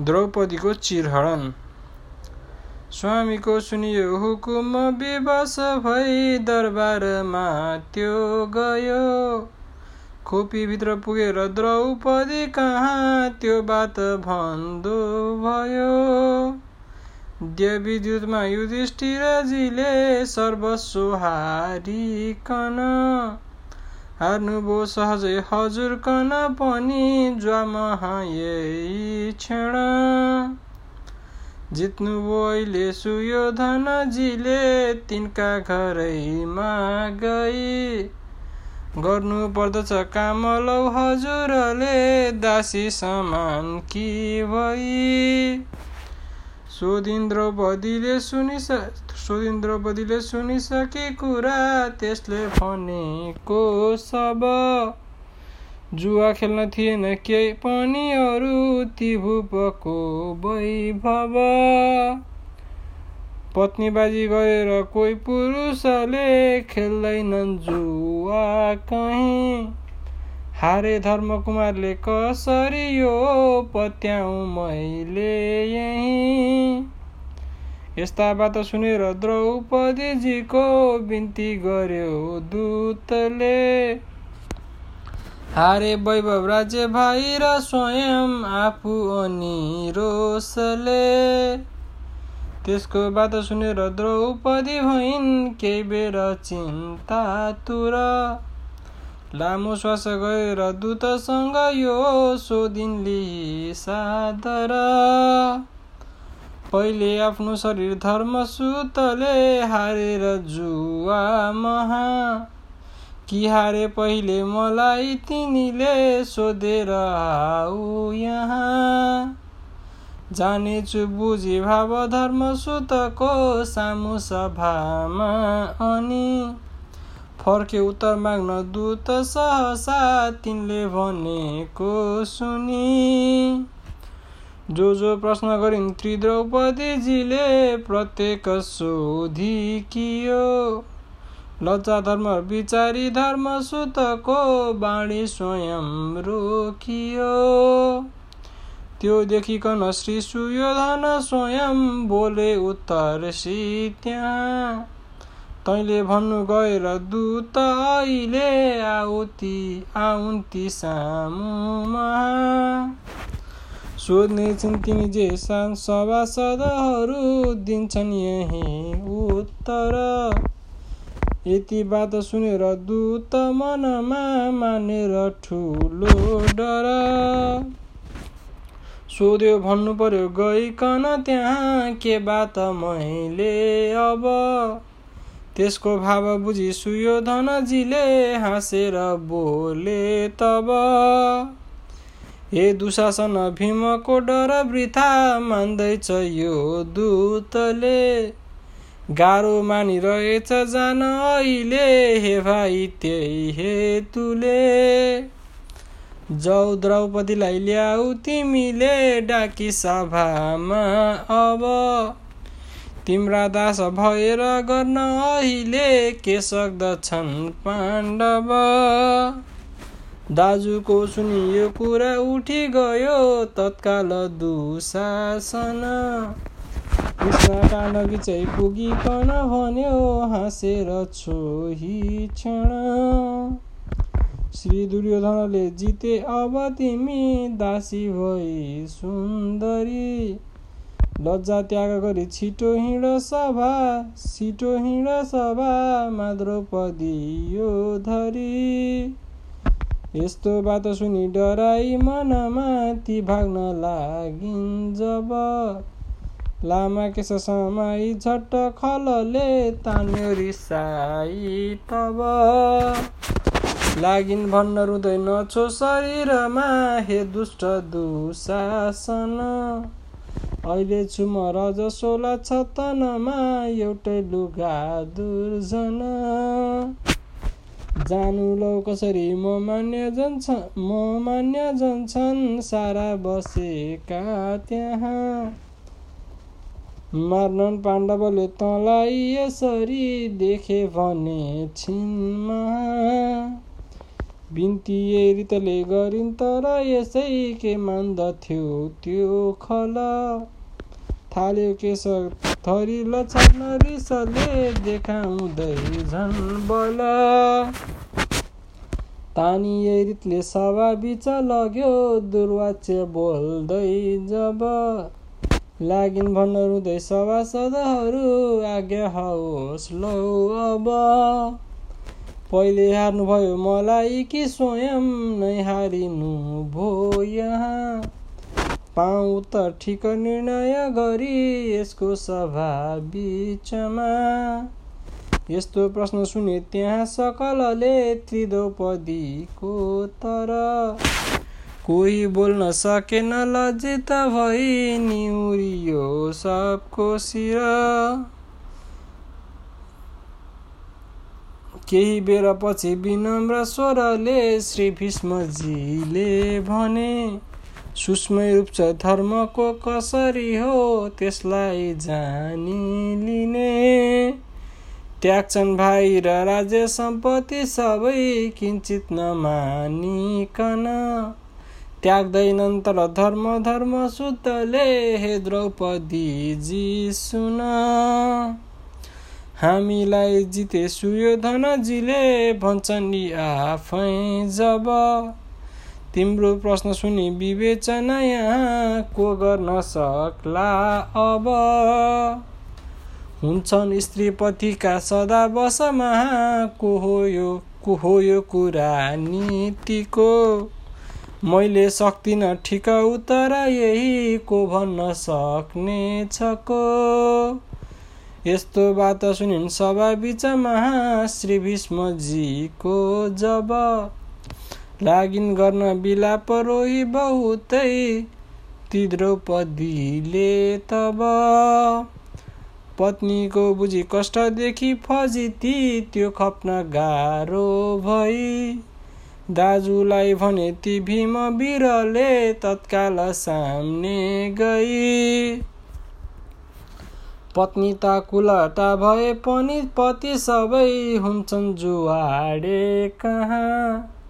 द्रौपदीको चिरहरण। स्वामीको सुनियो हुकुम विवश भई दरबारमा त्यो गयो। खोपीभित्र पुगेर द्रौपदी कहाँ त्यो बात भन्दो भयो। देवीद्युतमा युधिष्ठिरजीले सर्वस्व हारिकन हार्नुभयो सहजै। हजुर कन पनि ज्वामह यही क्षण। जित्नुभयो अहिले सुयोधनजीले तिनका घरैमा गई। गर्नु पर्दछ काम लौ हजुरले दासी समान कि भई? सोधिन द्रौपदीले सुनिस सोधिन द्रौपदीले सुनिसके कुरा त्यसले भनेको सब। जुवा खेल्न थिएन केही पनि अरू ती भूपको वैभव। पत्नीबाजी गरेर कोही पुरुषले खेल्दैनन् जुवा कहीँ। हारे धर्मकुमारले कसरी यो पत्याउ मैले? यस्ता बात सुनेर द्रौपदीजीको बिन्ती गर्यो दूतले। हारे वैभव राज्य भाइ र स्वयं आफू अनि रोसले त्यसको बात सुनेर द्रौपदी भइन् केही बेर चिन्ता तुर लामो श्वास गएर दूतसँग यो सोधिनली सादर पहिले आफ्नो शरीर धर्मसुतले हारेर जुवा महा कि हारे पहिले मलाई तिमीले सोधेर आऊ यहाँ? जानेछु बुझे भाव धर्मसुतको सामु सभामा अनि फर्के उत्तर माग्न दूत सहसा तिनले भनेको सुनि। जो जो प्रश्न गरिन् त्रिद्रौपदीजीले प्रत्येक सोधिकियो लज्जा धर्म विचारी धर्म सुतको बाणी स्वयं रोकियो। त्यो देखिकन श्री सुयोधन स्वयं बोले उत्तर त्यहाँ। तैँले भन्नु गएर दूत अहिले आउती आउन्ती सामुमा। सोध्ने छिन् तिमी जे सभासदहरू दिन्छन् यही उत्तर। यति बात सुनेर दूत मनमा मानेर ठुलो डर। सोध्यो भन्नु पर्यो गइकन त्यहाँ के बात मैले अब? त्यसको भाव बुझी सुयोधनजीले हाँसेर बोले तब। हे दुशासन भीमको डर वृथा मान्दैछ यो दूतले। गाह्रो मानिरहेछ जान अहिले हे भाइ त्यही हेतुले। जाउ द्रौपदीलाई ल्याऊ तिमीले डाकी सभामा अब। तिम्रा दास भएर गर्न अहिले के सक्दछन् पाण्डव? दाजुको सुनियो कुरा उठी गयो तत्काल दुशासन। कृष्णका नगी चाहिँ पुगिकन भन्यो हाँसेर छोही क्षण। श्री दुर्योधनले जिते अब तिमी दासी भई सुन्दरी। लज्जा त्याग गरी छिटो हिँड सभा छिटो हिँड सभामा द्रौपदी यो धरी। यस्तो बात सुनि डराई मनमा ती भाग्न लागिन् जब लामा केस समाई झट्ट खलले तान्यो रिसाई तब। लागिन् भन्न रुँदै नछो शरीरमा हे दुष्ट दुशासन। अहिले छु म रजसोला छतनमा एउटै लुगा दुर्जन। जानु लौ कसरी? म मान्य जन्छ म मान्य जन्छन् सारा बसेका त्यहाँ। मार्नन् पाण्डवले तँलाई यसरी देखे भने छिनमा बिन्ती रितले गरिन् तर यसै के मान्दथ्यो त्यो खल। थाल्यो केश थरी लछार्न रिसले देखाउँदै झन् बल। तानी रितले सभा बिच लग्यो दुर्वाच्य बोल्दै जब। लागिन् भन्न रुँदै सभासदहरू आज्ञा होस् लौ अब। पहिले हार्नुभयो मलाई कि स्वयं नै हारिनु भो यहाँ। पाउँ त ठिक निर्णय गरी यसको सभा बिचमा। यस्तो प्रश्न सुने त्यहाँ सकलले त्रिद्रौपदीको तर कोही बोल्न सकेन लज्जित भई निउरियो सबको शिर। केही बेरपछि विनम्र स्वरले श्री भीष्मजीले भने सूक्ष्म रूप छ धर्मको कसरी हो त्यसलाई जानिलिने। त्याग्छन् भाइ र राज्य सम्पत्ति सबै किञ्चित नमानिकन। त्याग्दैनन् तर धर्म धर्म शुद्धले हे द्रौपदीजी सुन। हामीलाई जिते सूर्योधनजीले भन्छन् नि आफै जब। तिम्रो प्रश्न सुनि विवेचना यहाँ को गर्न सक्ला अब? हुन्छन् स्त्रीपतिका सदा बसमा। को हो यो को हो यो कुरा नीतिको? मैले सक्दिनँ ठिक उत्तर यही को भन्न सक्ने को यस्तो बात सुनिन् सभा बिचमा श्री भीष्मजीको जब लागिन् गर्न बिलाप रोही बहुतै ती द्रौपदीले तब। पत्नीको बुझी कष्टदेखि फजिती त्यो खप्न गाह्रो भई। दाजुलाई भने ती भीम बिरले तत्काल सामने गई। पत्नी त कुलटा भए पनि पति सबै हुन्छन् जुवाडे कहाँ।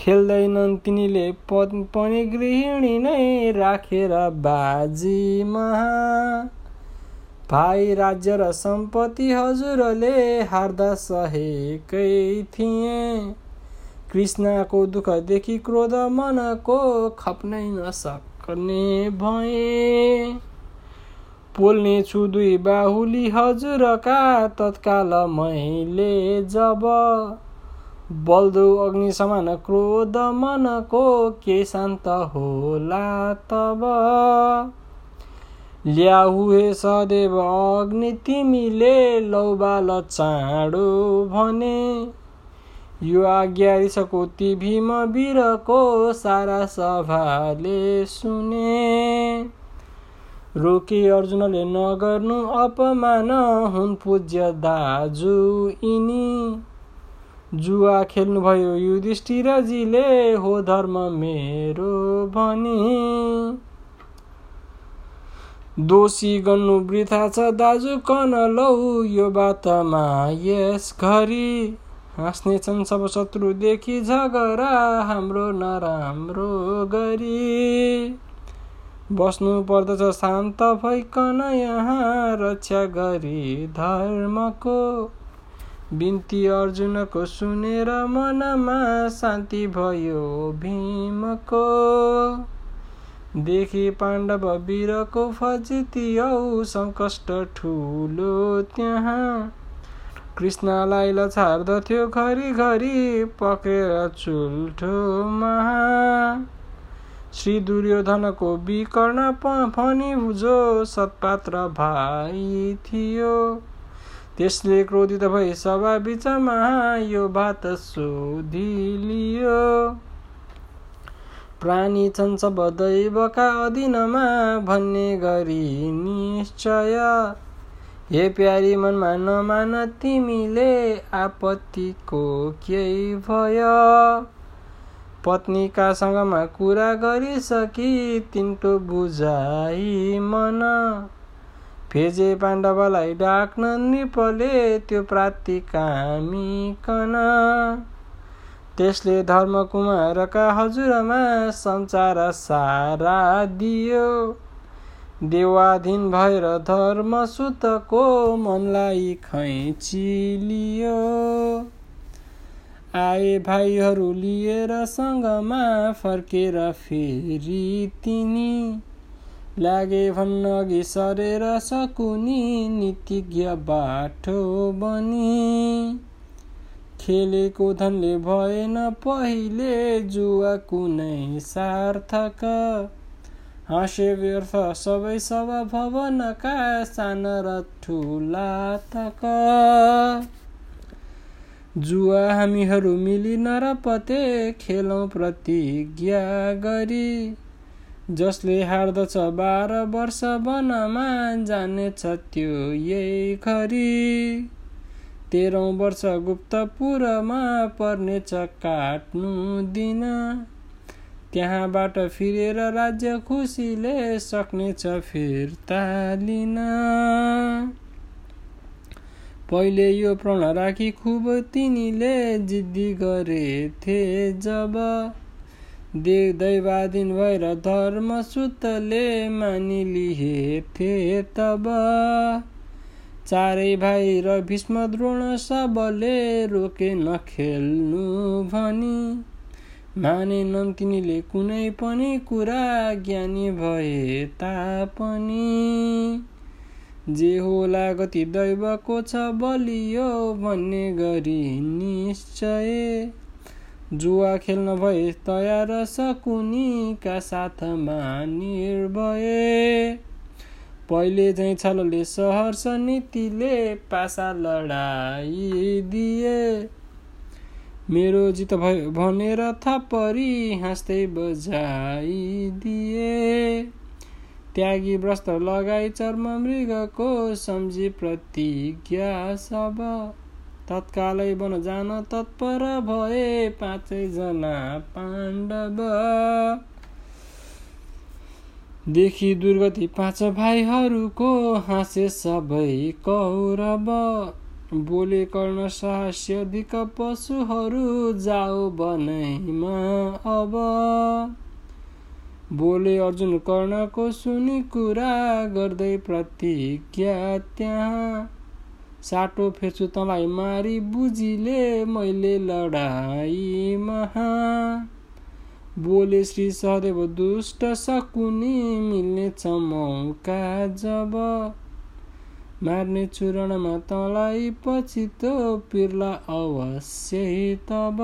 खेल्दैनन् तिनीले पनि गृहिणी नै राखेर बाजीमा। भाइ राज्य र सम्पत्ति हजुरले हार्दा सहेकै थिए। कृष्णको दुःखदेखि क्रोध मनको खप्नै नसक्ने भए। पोल्ने छु दुई बाहुली हजुरका तत्काल मैले जब बल्दो अग्नि समान क्रोध मनको के शान्त होला तब? ल्याहु हे सदैव अग्नि तिमीले लौबाल चाँडो भने। यो आज्ञा रिसको ती भीम वीरको सारा सभाले सुने। रोके अर्जुनले नगर्नु अपमान हुन् पूज्य दाजु यिनी। जुवा खेल्नुभयो युधिष्ठिरजीले हो धर्म मेरो भनी। दोषी गर्नु वृथा छ दाजु कन लौ यो बातमा यस घरी। हाँस्नेछन् सब शत्रुदेखि झगडा हाम्रो नराम्रो गरी। बस्नु पर्दछ शान्त भइकन यहाँ रक्षा गरी धर्मको बिन्ती अर्जुनको सुनेर मनमा शान्ति भयो भीमको। देखि पाण्डव वीरको फजिती औ सङ्कष्ट ठुलो त्यहाँ। कृष्णलाई लछार्दथ्यो घरिघरि पक्रेर चुल्ठो महा। श्री दुर्योधनको विकर्ण फनी जो सत्पात्र भाइ थियो। त्यसले क्रोधित भई सभा बिचमा यो बात सोधिलियो। प्राणी छन् सब दैवका अधीनमा भन्ने गरी निश्चय। हे प्यारी मनमा नमान तिमीले आपत्तिको केही भयो। पत्नीका सँगमा कुरा गरिसकी तिनको बुझाइ मन। भेजे पाण्डवलाई डाक्न निपले त्यो प्राप्ति कामिकन त्यसले धर्मकुमारका हजुरमा सञ्चार सारा दियो। देवाधीन भएर धर्मसुतको मनलाई खैचिलियो। आए भाइहरू लिएर सँगमा फर्केर फेरि तिनी लागे भन्न अघि सरेर सकुनी नीतिज्ञ बाटो बनी। खेलेको धनले भएन पहिले जुवा कुनै सार्थक। हाँसे व्यर्थ सबै सब भवनका साना र ठुला तक। जुवा हामीहरू मिली नरपते खेलौँ प्रतिज्ञा गरी। जसले हार्दछ बाह्र वर्ष वनमा जानेछ त्यो यही खरी। तेह्रौँ वर्ष गुप्तपुरमा पर्नेछ काट्नु दिन। त्यहाँबाट फिरेर राज्य खुसीले सक्नेछ फिर्ता लिन पहिले यो प्रण राखी खुब तिनीले जिद्दी गरेथे जब देव दैवाधीन भएर धर्मसुतले मानिलिहेथे तब। चारै भाइ र भीष्म द्रोण सबले रोके नखेल्नु भनी। मानेनन् तिनीले कुनै पनि कुरा ज्ञानी भए तापनि। जे होला गति दैवको छ बलियो भन्ने गरी निश्चय। जुवा खेल्न भए तयार सकुनीका साथमा निर्भय। पहिले चाहिँ छलले सहर्ष नीतिले पासा लडाइदिए। मेरो जित भयो भनेर थपरी हाँस्दै बजाइदिए। त्यागी वस्त्र लगाई चर्म मृगको सम्झी प्रतिज्ञा सब। तत्कालै बन जान तत्पर भए पाँचैजना पाण्डव। देखि दुर्गति पाँच भाइहरूको हाँसे सबै कौरव। बोले कर्ण साहस्य अधिक पशुहरू जाऊ बनैमा अब। बोले अर्जुन कर्णको सुनि कुरा गर्दै प्रतिज्ञा त्यहाँ। साटो फेर्छु तँलाई मारी बुझिले मैले लडाई महा। बोले श्री सहदेव दुष्ट सकुनी मिल्नेछ मौका जब। मार्ने चुरणमा तँलाई पछि तो पिर्ला अवश्य तब।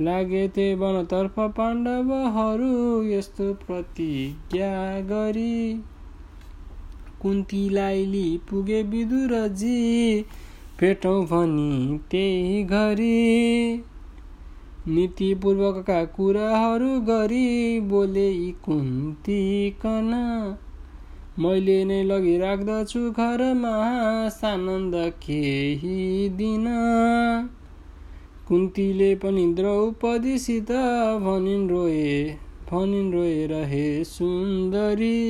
लागे ते वनतर्फ पाण्डवहरू यस्तो प्रतिज्ञा गरी। कुन्तीलाई लि पुगे विदुरजी भेटौँ भनी त्यही घरी। नीतिपूर्वकका कुराहरू गरी बोले यी कुन्तिकन मैले नै लगिराख्दछु घरमा सानन्द केही दिन। कुन्तीले पनि द्रौपदीसित भनिन् रोए भनिन् रोए रहे सुन्दरी।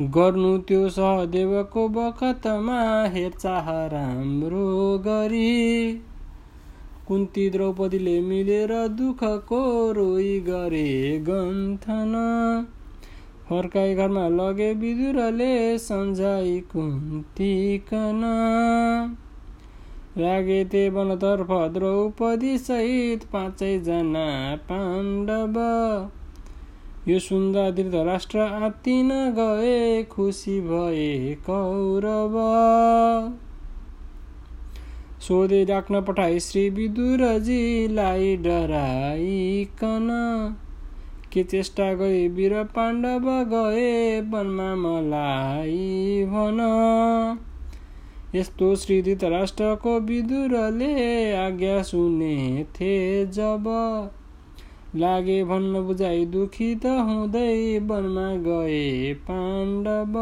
गर्नु त्यो सहदेवको बखतमा हेरचाह राम्रो गरी। कुन्ती द्रौपदीले मिलेर दुःखको रोइ गरे गन्थन। फर्काई घरमा लगे विदुरले सम्झाइ कुन्तीकन। लागे ते वनतर्फ द्रौपदी सहित पाँचैजना पाण्डव। यो सुन्दा धृतराष्ट्र आत्तिन गए खुसी भए कौरव। सोधे डाक्न पठाए श्री विदुरजीलाई डराइकन। के चेष्टा गए वीर पाण्डव गए वनमा मलाई भन। यस्तो श्री धृतराष्ट्रको विदुरले आज्ञा सुनेथे जब लागे भन्न बुझाइ दुखित हुँदै वनमा गए पाण्डव।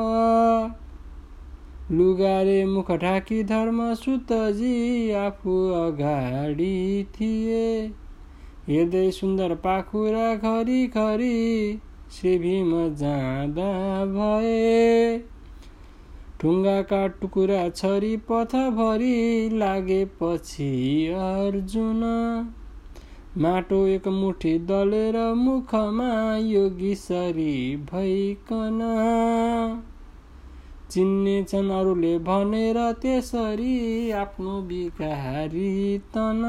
लुगाले मुख ढाकी धर्म सुतजी आफू अगाडि थिए। हेर्दै सुन्दर पाखुरा घरि घरि श्री भीम जाँदा भए। ढुङ्गाका टुकुरा छरी पथभरि लागेपछि अर्जुन। माटो एक मुठी दलेर मुखमा योगीसरी भइकन। चिन्नेछन् अरूले भनेर त्यसरी आफ्नो बिगारी तन।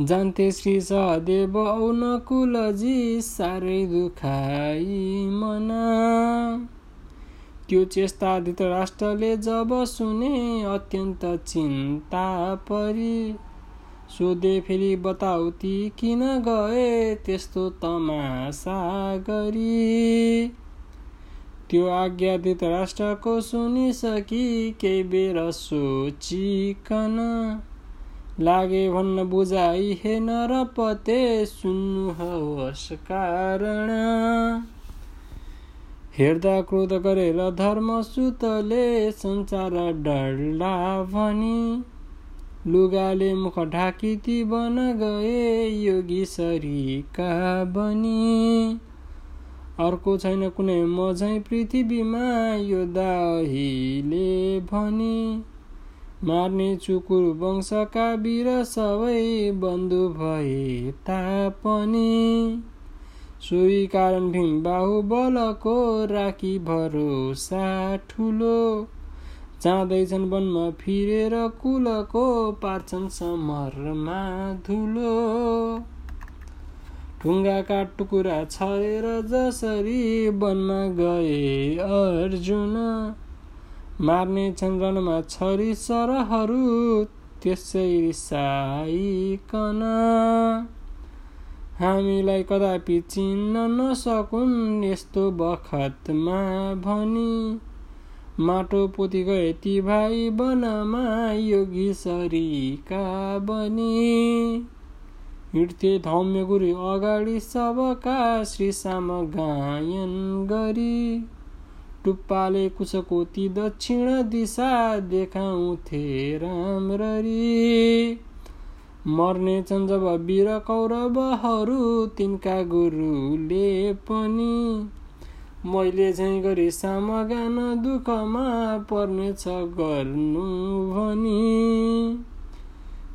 जान्थे श्री सहदेव औ नकुलजी साह्रै दुखाई मना। त्यो चेष्टा धृतराष्ट्रले जब सुने अत्यन्त चिन्ता परी सोधे फेरि बताउ ती किन गए त्यस्तो तमासा गरी। त्यो आज्ञा धृतराष्ट्रको सुनिसकी केही बेर सोचिकन लागे भन्न बुझाइ हे नरपते सुन्नुहोस् कारण। हेर्दा क्रोध गरेर धर्मसुतले संसार डरला भनी। लुगाले मुख ढाकी ती बन गए योगी सरीका बनी। अर्को छैन कुनै मझै पृथ्वीमा यो दाहिले भनी। मार्ने चुकुर वंशका वीर सबै बन्धु भए तापनि। सोही कारण भीम बाहुबलको राखी भरोसा ठुलो। जाँदैछन् वनमा फिरेर कुलको पार्छन् समरमा धुलो। ढुङ्गाका टुकुरा छरेर जसरी वनमा गए अर्जुन। मार्ने छन् रनमा छरी सरहरू त्यसै रिसाइकन। हामीलाई कदापि चिन्न नसकुन् यस्तो बखतमा भनी। माटो पोति गए ती भाइ वनमा योगी सरीका बनी। हिँड्थे धौम्य गुरु अगाडि सबका श्रीसाम गायन गरी। टुप्पाले कुसको ती दक्षिण दिशा देखाउँथे राम्ररी। मर्नेछन् जब वीर कौरवहरू तिनका गुरुले पनि। मैले झैँ गरी सामगान दुःखमा पर्नेछ गर्नु भनी।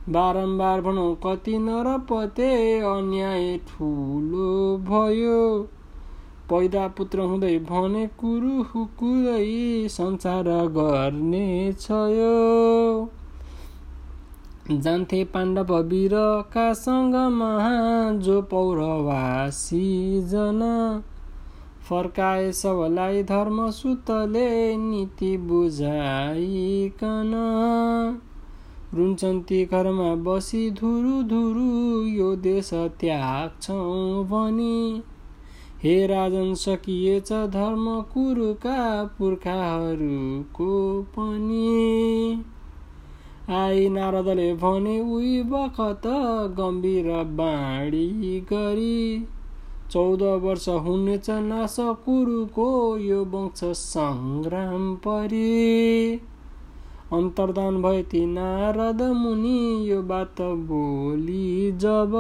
बारम्बार भनौँ कति नरपते अन्याय ठुलो भयो। पैदा पुत्र हुँदै भने कुरु हुकुरै संसार गर्ने छ जान्थे पाण्डव वीरका महा जो पौरवासी जन। फर्काए सबलाई धर्मसुतले नीति बुझाइकन। रुन्छन् ती घरमा बसी धुरु धुरु यो देश त्याग्छौँ भनी। हे राजन सकिएछ धर्म कुरुका पुर्खाहरूको पनि। आई नारदले भने उही बखत गम्भीर बाणी गरी। चौध वर्ष हुनेछ नास कुरुको यो वंश सङ्ग्राम परी। अन्तर्दान भए ती नारद मुनि यो बात बोली जब।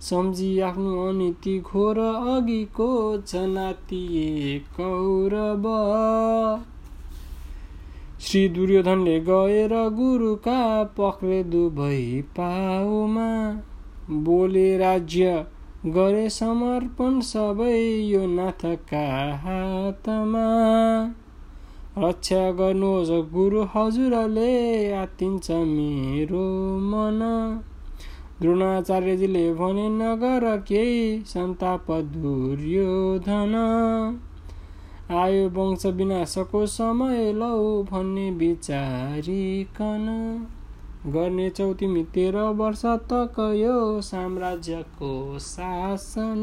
सम्झी आफ्नो अनिति घोर अघिको जनातिए कौरव। श्री दुर्योधनले गएर गुरुका पक्रे दुवै पाउमा बोले राज्य गरे समर्पण सबै यो नाथका हातमा। रक्षा गर्नुहोस् गुरु हजुरले आतिन्छ मेरो मन। द्रोणाचार्यजीले भने नगर केही सन्ताप दुर्योधन। आयो वंश विनाशको समय लौ भन्ने विचारिकन गर्नेछौ तिमी तेह्र वर्ष तक यो साम्राज्यको शासन।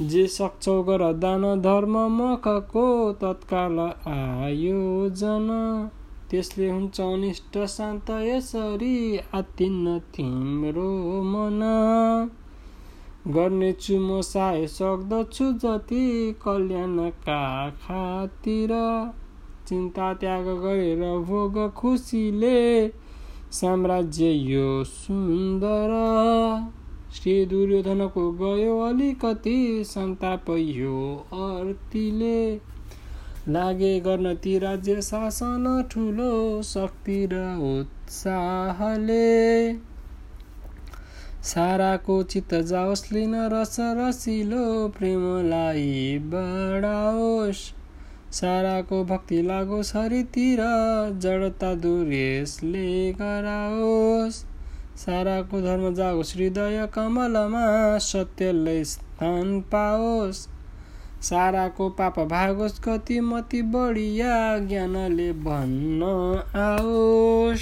जे सक्छौ गर दान धर्म मखको तत्काल आयोजन। त्यसले हुन्छ अनिष्ट शान्त यसरी आतिन्न तिम्रो मन। गर्नेछु म सहाय सक्दछु जति कल्याणका खातिर। चिन्ता त्याग गरेर भोग खुसीले साम्राज्य यो सुन्दर। श्री दुर्योधनको गयो अलिकति सन्ताप यो अर्तीले लागे गर्न ती राज्य शासन ठुलो शक्ति र उत्साहले। साराको चित्त जाओस् लिन रस रसिलो प्रेमलाई बढाओस्। साराको भक्ति लागोस् हरितिर जडता दुरेशले गराओस्। साराको धर्म जाओस् हृदय कमलमा सत्यलाई स्थान पाओस्। साराको पाप भागोस् कति मति बढिया ज्ञानले भन्न आओस्।